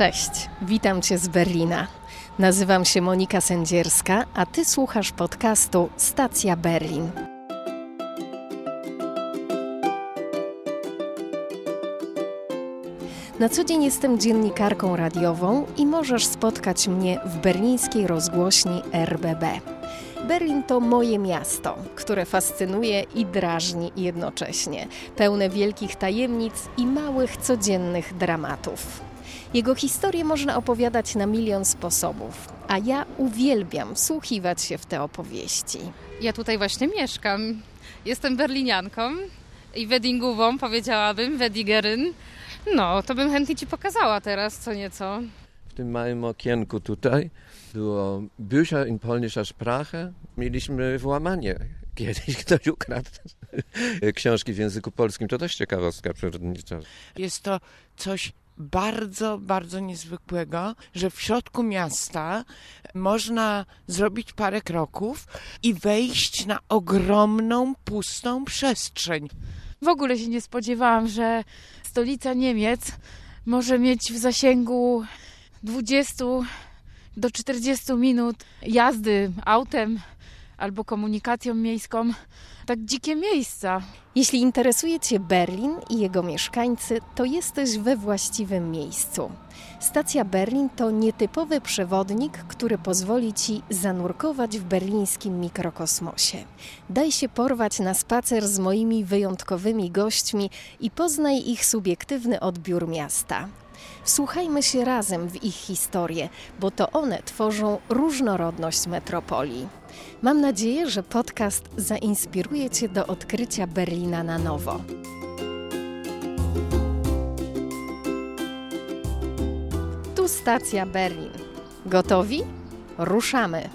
Cześć, witam Cię z Berlina. Nazywam się Monika Sędzierska, a Ty słuchasz podcastu Stacja Berlin. Na co dzień jestem dziennikarką radiową i możesz spotkać mnie w berlińskiej rozgłośni RBB. Berlin to moje miasto, które fascynuje i drażni jednocześnie, pełne wielkich tajemnic i małych codziennych dramatów. Jego historię można opowiadać na milion sposobów, a ja uwielbiam wsłuchiwać się w te opowieści. Ja tutaj właśnie mieszkam. Jestem berlinianką i weddingową, powiedziałabym, wedigeryn. No, to bym chętnie Ci pokazała teraz co nieco. W tym małym okienku tutaj było Bücher in polnischer Sprache. Mieliśmy włamanie. Kiedyś ktoś ukradł książki w języku polskim. To też ciekawostka przyrodnicza. Jest to coś bardzo, bardzo niezwykłego, że w środku miasta można zrobić parę kroków i wejść na ogromną, pustą przestrzeń. W ogóle się nie spodziewałam, że stolica Niemiec może mieć w zasięgu 20 do 40 minut jazdy autem albo komunikacją miejską tak dzikie miejsca. Jeśli interesuje Cię Berlin i jego mieszkańcy, to jesteś we właściwym miejscu. Stacja Berlin to nietypowy przewodnik, który pozwoli Ci zanurkować w berlińskim mikrokosmosie. Daj się porwać na spacer z moimi wyjątkowymi gośćmi i poznaj ich subiektywny odbiór miasta. Wsłuchajmy się razem w ich historię, bo to one tworzą różnorodność metropolii. Mam nadzieję, że podcast zainspiruje Cię do odkrycia Berlina na nowo. Tu stacja Berlin. Gotowi? Ruszamy.